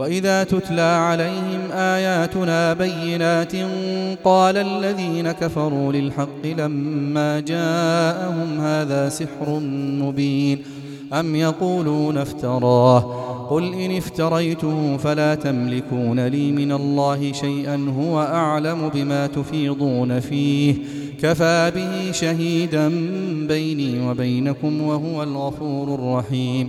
وإذا تتلى عليهم آياتنا بينات قال الذين كفروا للحق لما جاءهم هذا سحر مبين أم يقولون افتراه قل إن افتريته فلا تملكون لي من الله شيئا هو أعلم بما تفيضون فيه كفى به شهيدا بيني وبينكم وهو الغفور الرحيم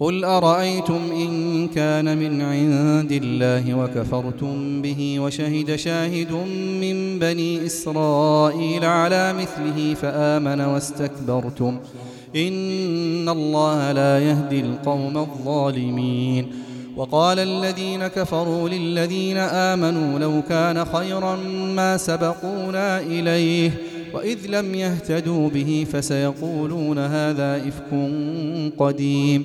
قل أرأيتم إن كان من عند الله وكفرتم به وشهد شاهد من بني إسرائيل على مثله فآمن واستكبرتم إن الله لا يهدي القوم الظالمين. وقال الذين كفروا للذين آمنوا لو كان خيرا ما سبقونا إليه وإذ لم يهتدوا به فسيقولون هذا إفك قديم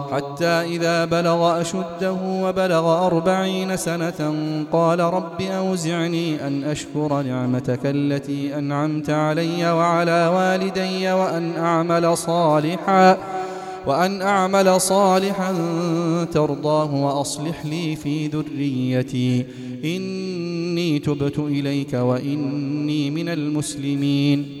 حتى إذا بلغ أشده وبلغ أربعين سنة قال رب أوزعني أن أشكر نعمتك التي أنعمت علي وعلى والدي وأن أعمل صالحا وأن أعمل صالحا ترضاه وأصلح لي في ذريتي. إني تبت إليك وإني من المسلمين.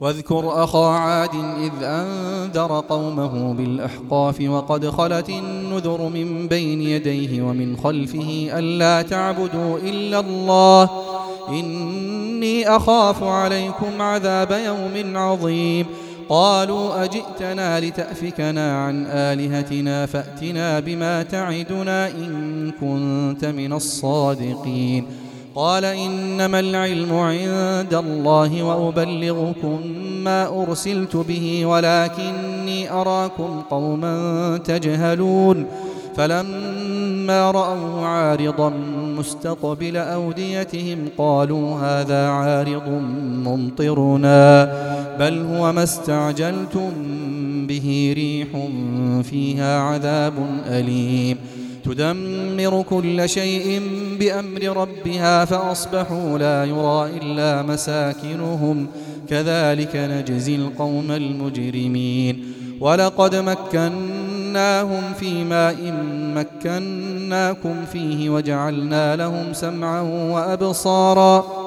واذكر أخا عاد إذ أنذر قومه بالأحقاف وقد خلت النذر من بين يديه ومن خلفه ألا تعبدوا إلا الله إني أخاف عليكم عذاب يوم عظيم قالوا أجئتنا لتأفكنا عن آلهتنا فأتنا بما تعدنا إن كنت من الصادقين قال إنما العلم عند الله وأبلغكم ما أرسلت به ولكني أراكم قوما تجهلون فلما رأوا عارضا مستقبل أوديتهم قالوا هذا عارض ممطرنا بل هو ما استعجلتم به ريح فيها عذاب أليم تدمر كل شيء بأمر ربها فأصبحوا لا يرى إلا مساكنهم. كذلك نجزي القوم المجرمين. ولقد مكناهم في ماء مكناكم فيه وجعلنا لهم سمعا وأبصارا.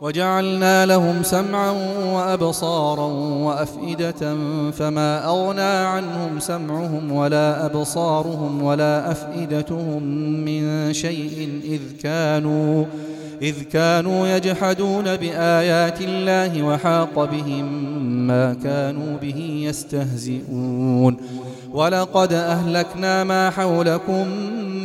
وجعلنا لهم سمعا وأبصارا وأفئدة فما أغنى عنهم سمعهم ولا أبصارهم ولا أفئدتهم من شيء إذ كانوا إذ كانوا يجحدون بآيات الله وحاق بهم ما كانوا به يستهزئون. ولقد أهلكنا ما حولكم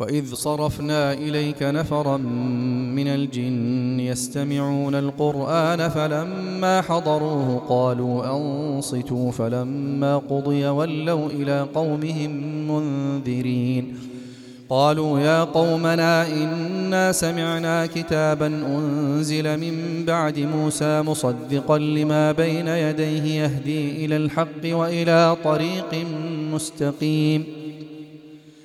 وإذ صرفنا إليك نفرا من الجن يستمعون القرآن فلما حضروه قالوا أنصتوا فلما قضي ولوا إلى قومهم منذرين قالوا يا قومنا إنا سمعنا كتابا أنزل من بعد موسى مصدقا لما بين يديه يهدي إلى الحق وإلى طريق مستقيم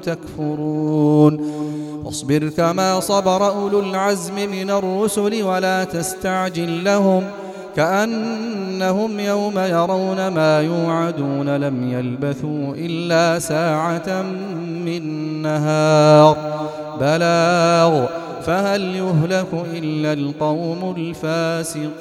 تكفرون. واصبر كما صبر أولو العزم من الرسل ولا تستعجل لهم كأنهم يوم يرون ما يوعدون لم يلبثوا إلا ساعة من نهار. بلاغ فهل يهلك إلا القوم الفاسقون؟